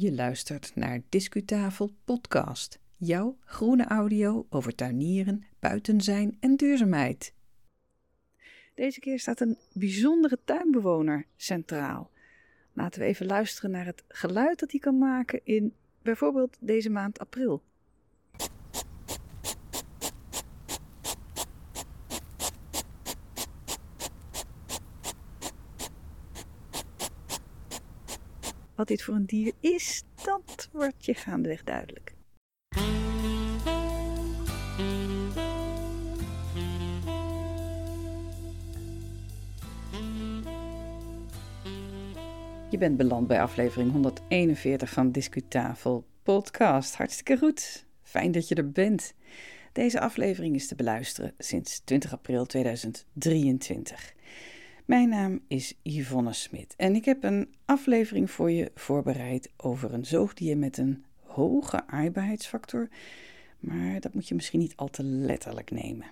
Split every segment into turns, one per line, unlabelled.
Je luistert naar Discutafel Podcast, jouw groene audio over tuinieren, buiten zijn en duurzaamheid. Deze keer staat een bijzondere tuinbewoner centraal. Laten we even luisteren naar het geluid dat hij kan maken in bijvoorbeeld deze maand april. Wat dit voor een dier is, dat wordt je gaandeweg duidelijk. Je bent beland bij aflevering 141 van Discutafel Podcast. Hartstikke goed. Fijn dat je er bent. Deze aflevering is te beluisteren sinds 20 april 2023. Mijn naam is Yvonne Smit en ik heb een aflevering voor je voorbereid over een zoogdier met een hoge aaibaarheidsfactor, maar dat moet je misschien niet al te letterlijk nemen.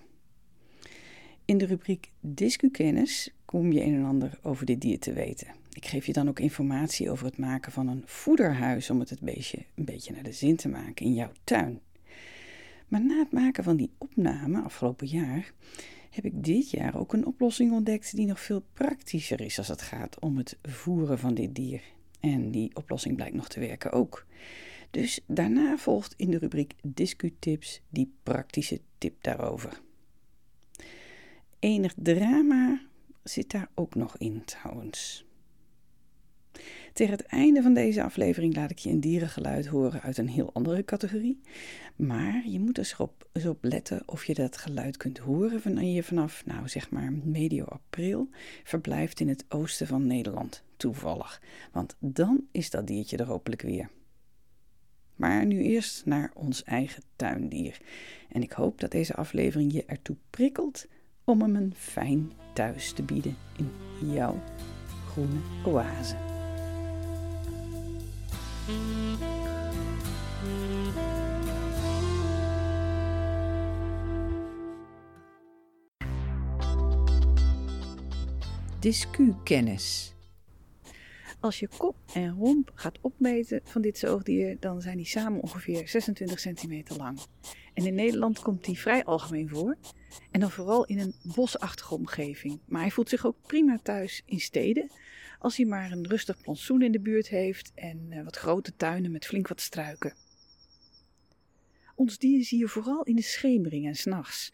In de rubriek Discukennis kom je een en ander over dit dier te weten. Ik geef je dan ook informatie over het maken van een voederhuis om het het beestje een beetje naar de zin te maken in jouw tuin. Maar na het maken van die opname afgelopen jaar heb ik dit jaar ook een oplossing ontdekt die nog veel praktischer is als het gaat om het voeren van dit dier. En die oplossing blijkt nog te werken ook. Dus daarna volgt in de rubriek Discutips die praktische tip daarover. Enig drama zit daar ook nog in trouwens. Tegen het einde van deze aflevering laat ik je een dierengeluid horen uit een heel andere categorie. Maar je moet er eens op, letten of je dat geluid kunt horen wanneer je vanaf, nou zeg maar, medio april verblijft in het oosten van Nederland. Toevallig. Want dan is dat diertje er hopelijk weer. Maar nu eerst naar ons eigen tuindier. En ik hoop dat deze aflevering je ertoe prikkelt om hem een fijn thuis te bieden in jouw groene oase. Discu-kennis. Als je kop en romp gaat opmeten van dit zoogdier, dan zijn die samen ongeveer 26 centimeter lang. En in Nederland komt die vrij algemeen voor. En dan vooral in een bosachtige omgeving. Maar hij voelt zich ook prima thuis in steden. Als hij maar een rustig plantsoen in de buurt heeft en eh, wat grote tuinen met flink wat struiken. Ons dier zie je vooral in de schemering en s'nachts.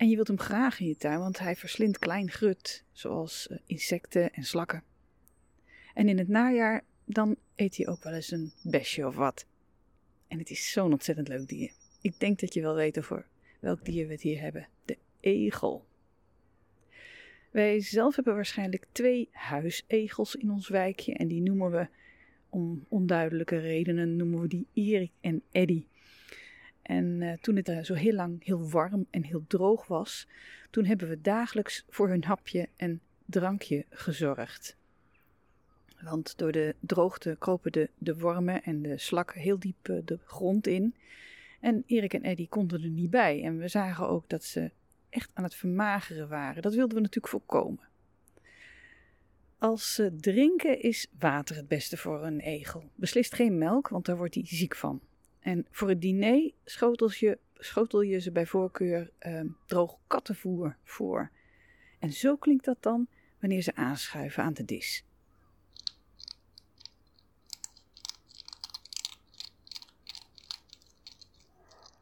En je wilt hem graag in je tuin, want hij verslindt klein grut, zoals eh, insecten en slakken. En in het najaar, dan eet hij ook wel eens een besje of wat. En het is zo'n ontzettend leuk dier. Ik denk dat je wel weet over welk dier we het hier hebben. De egel. Wij zelf hebben waarschijnlijk twee huisegels in ons wijkje. En die noemen we, om onduidelijke redenen, noemen we die Erik en Eddy. En uh, toen het er zo heel lang heel warm en heel droog was, toen hebben we dagelijks voor hun hapje en drankje gezorgd. Want door de droogte kropen de, de wormen en de slakken heel diep eh, de grond in. En Erik en Eddy konden er niet bij. En we zagen ook dat ze echt aan het vermageren waren. Dat wilden we natuurlijk voorkomen. Als ze drinken is water het beste voor een egel. Beslist geen melk, want daar wordt hij ziek van. En voor het diner schotel je, ze bij voorkeur eh, droog kattenvoer voor. En zo klinkt dat dan wanneer ze aanschuiven aan de dis.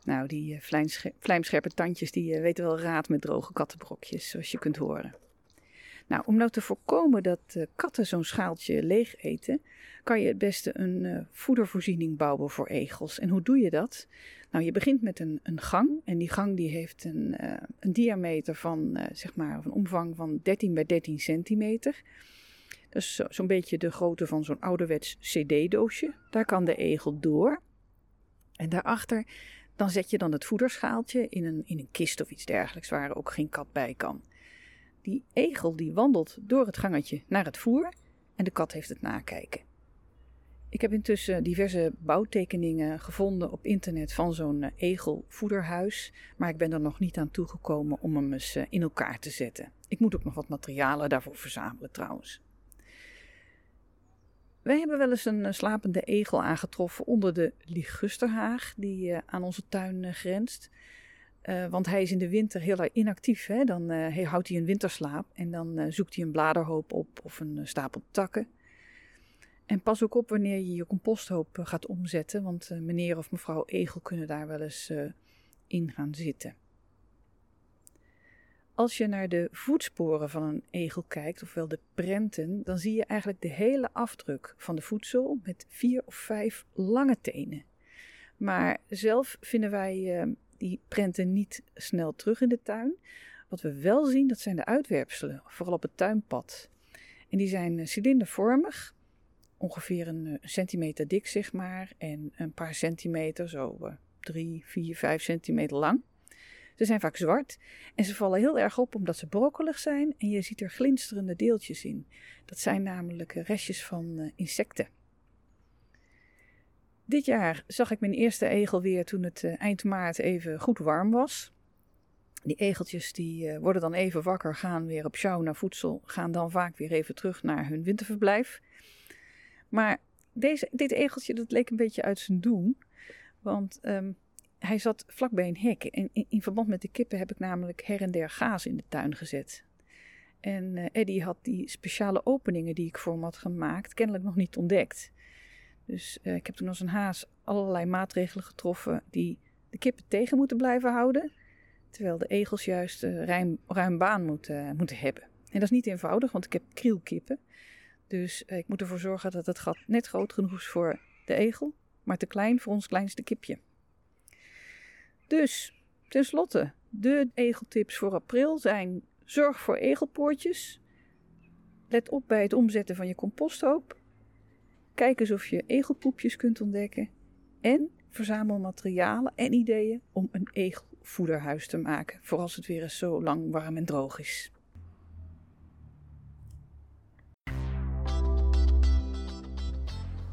Nou, die uh, vlijmscherpe tandjes die uh, weten wel raad met droge kattenbrokjes, zoals je kunt horen. Nou, om nou te voorkomen dat uh, katten zo'n schaaltje leeg eten, kan je het beste een uh, voedervoorziening bouwen voor egels. En hoe doe je dat? Nou, je begint met een, een gang. En die gang die heeft een, uh, een diameter van, zeg maar, een omvang van 13 bij 13 centimeter. Dat is zo'n zo beetje de grootte van zo'n ouderwets cd-doosje. Daar kan de egel door. En daarachter dan zet je dan het voederschaaltje in een, in een kist of iets dergelijks waar ook geen kat bij kan. Die egel die wandelt door het gangetje naar het voer en de kat heeft het nakijken. Ik heb intussen diverse bouwtekeningen gevonden op internet van zo'n eh, egelvoederhuis, maar ik ben er nog niet aan toegekomen om hem eens eh, in elkaar te zetten. Ik moet ook nog wat materialen daarvoor verzamelen trouwens. Wij hebben wel eens een slapende egel aangetroffen onder de ligusterhaag die aan onze tuin grenst. Want hij is in de winter heel erg inactief. Hè? Dan houdt hij een winterslaap en dan zoekt hij een bladerhoop op of een stapel takken. En pas ook op wanneer je je composthoop gaat omzetten, want meneer of mevrouw egel kunnen daar wel eens in gaan zitten. Als je naar de voetsporen van een egel kijkt, ofwel de prenten, dan zie je eigenlijk de hele afdruk van de voedsel met vier of vijf lange tenen. Maar zelf vinden wij die prenten niet snel terug in de tuin. Wat we wel zien, dat zijn de uitwerpselen, vooral op het tuinpad. En die zijn uh, cilindervormig, ongeveer een, uh, centimeter dik zeg maar, en een paar centimeter, zo drie, vier, vijf centimeter lang. Ze zijn vaak zwart en ze vallen heel erg op omdat ze brokkelig zijn en je ziet er glinsterende deeltjes in. Dat zijn namelijk restjes van insecten. Dit jaar zag ik mijn eerste egel weer toen het uh, eind maart even goed warm was. Die egeltjes die uh, worden dan even wakker, gaan weer op sjouw naar voedsel, gaan dan vaak weer even terug naar hun winterverblijf. Maar deze, dit egeltje dat leek een beetje uit zijn doen, want um, hij zat vlakbij een hek. En in, in, verband met de kippen heb ik namelijk her en der gaas in de tuin gezet. En uh, Eddie had die speciale openingen die ik voor hem had gemaakt kennelijk nog niet ontdekt. Dus uh, ik heb toen als een haas allerlei maatregelen getroffen die de kippen tegen moeten blijven houden. Terwijl de egels juist uh, ruim, ruim baan moeten, moeten hebben. En dat is niet eenvoudig, want ik heb krielkippen. Dus ik moet ervoor zorgen dat het gat net groot genoeg is voor de egel, maar te klein voor ons kleinste kipje. Dus, tenslotte, de egeltips voor april zijn: zorg voor egelpoortjes. Let op bij het omzetten van je composthoop. Kijk eens of je egelpoepjes kunt ontdekken. En verzamel materialen en ideeën om een egelvoederhuis te maken, voor als het weer eens zo lang warm en droog is.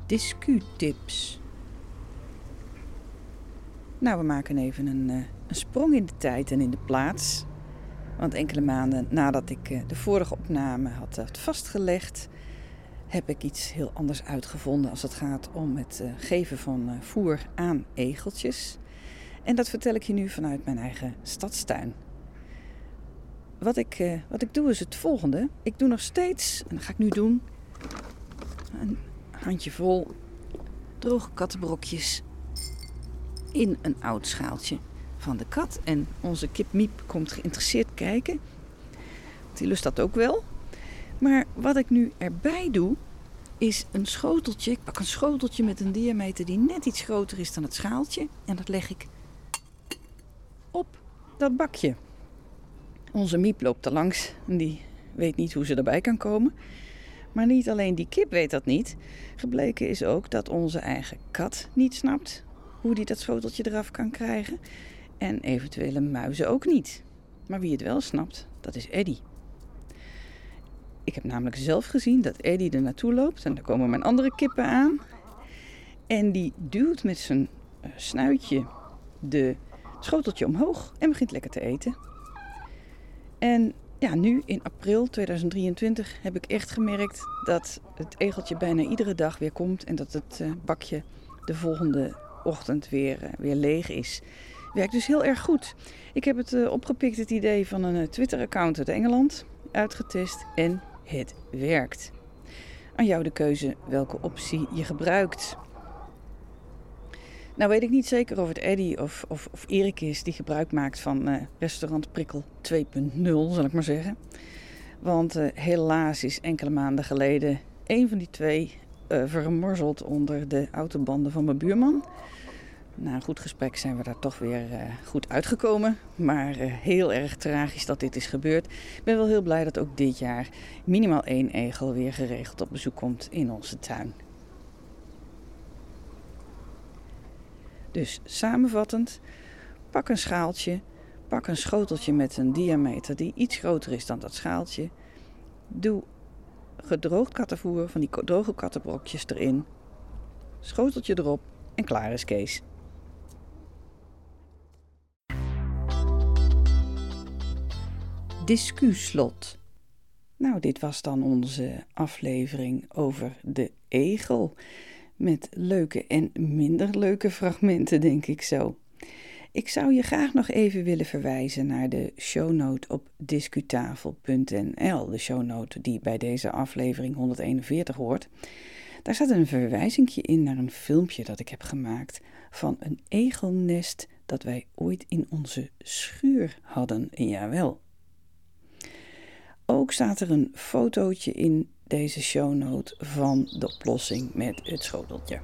Discu-tips. Nou, we maken even een, uh, een, sprong in de tijd en in de plaats. Want enkele maanden nadat ik uh, de vorige opname had, vastgelegd, heb ik iets heel anders uitgevonden als het gaat om het uh, geven van voer aan egeltjes. En dat vertel ik je nu vanuit mijn eigen stadstuin. Wat ik, wat ik doe is het volgende. Ik doe nog steeds, en dat ga ik nu doen, een handje vol droge kattenbrokjes in een oud schaaltje van de kat. En onze kip Miep komt geïnteresseerd kijken. Die lust dat ook wel. Maar wat ik nu erbij doe, is een schoteltje. Ik pak een schoteltje met een diameter die net iets groter is dan het schaaltje. En dat leg ik op dat bakje. Onze Miep loopt er langs en die weet niet hoe ze erbij kan komen. Maar niet alleen die kip weet dat niet. Gebleken is ook dat onze eigen kat niet snapt hoe die dat schoteltje eraf kan krijgen. En eventuele muizen ook niet. Maar wie het wel snapt, dat is Eddy. Ik heb namelijk zelf gezien dat Eddy er naartoe loopt en daar komen mijn andere kippen aan. En die duwt met zijn eh, snuitje de schoteltje omhoog en begint lekker te eten. En ja, nu in april 2023 heb ik echt gemerkt dat het egeltje bijna iedere dag weer komt en dat het eh, bakje de volgende ochtend weer, eh, weer leeg is. Werkt dus heel erg goed. Ik heb het opgepikt, het idee van een Twitter-account uit Engeland, uitgetest en het werkt. Aan jou de keuze welke optie je gebruikt. Nou weet ik niet zeker of het Eddie of, of, of Erik is die gebruik maakt van uh, restaurant Prikkel 2.0, zal ik maar zeggen. Want uh, helaas is enkele maanden geleden een van die twee uh, vermorzeld onder de autobanden van mijn buurman. Na een goed gesprek zijn we daar toch weer uh, goed uitgekomen. Maar uh, heel erg tragisch dat dit is gebeurd. Ik ben wel heel blij dat ook dit jaar minimaal één egel weer geregeld op bezoek komt in onze tuin. Dus samenvattend, pak een schaaltje, pak een schoteltje met een diameter die iets groter is dan dat schaaltje. Doe gedroogd kattenvoer van die droge kattenbrokjes erin. Schoteltje erop en klaar is Kees. Discuslot. Nou, dit was dan onze aflevering over de egel. Met leuke en minder leuke fragmenten, denk ik zo. Ik zou je graag nog even willen verwijzen naar de shownote op discutafel.nl. De shownote die bij deze aflevering 141 hoort. Daar staat een verwijzingje in naar een filmpje dat ik heb gemaakt van een egelnest dat wij ooit in onze schuur hadden. Jawel. Ook staat er een fotootje in deze shownote van de oplossing met het schoteltje.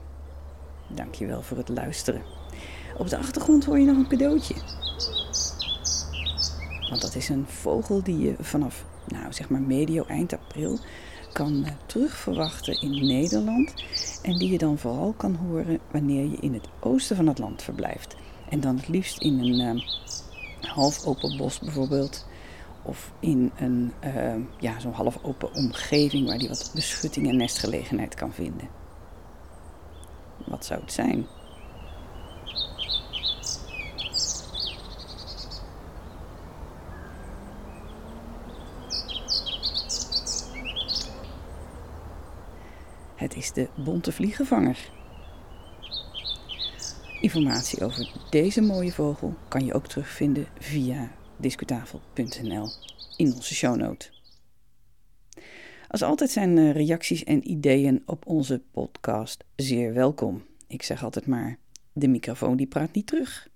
Dankjewel voor het luisteren. Op de achtergrond hoor je nog een cadeautje. Want dat is een vogel die je vanaf, nou zeg maar medio eind april kan eh, terugverwachten in Nederland. En die je dan vooral kan horen wanneer je in het oosten van het land verblijft. En dan het liefst in een uh, half open bos bijvoorbeeld. Of in een uh, ja, zo'n half open omgeving waar die wat beschutting en nestgelegenheid kan vinden. Wat zou het zijn? Het is de bonte vliegenvanger. Informatie over deze mooie vogel kan je ook terugvinden via discutafel.nl in onze shownote. Als altijd zijn eh, reacties en ideeën op onze podcast zeer welkom. Ik zeg altijd maar, de microfoon die praat niet terug.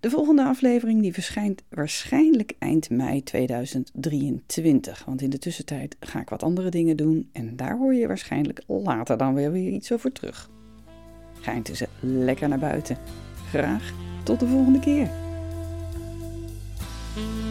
De volgende aflevering die verschijnt waarschijnlijk eind mei 2023. Want in de tussentijd ga ik wat andere dingen doen en daar hoor je waarschijnlijk later dan weer, weer iets over terug. Ga intussen lekker naar buiten. Graag tot de volgende keer. Mm-hmm.